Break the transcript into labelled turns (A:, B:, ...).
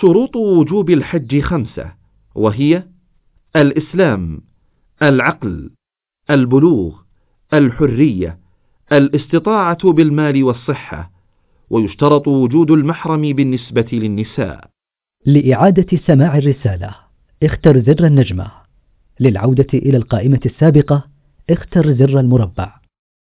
A: شروط وجوب الحج خمسة وهي الإسلام العقل البلوغ الحرية الاستطاعة بالمال والصحة ويشترط وجود المحرم بالنسبة للنساء.
B: لإعادة سماع الرسالة اختر زر النجمة. للعودة إلى القائمة السابقة اختر زر المربع.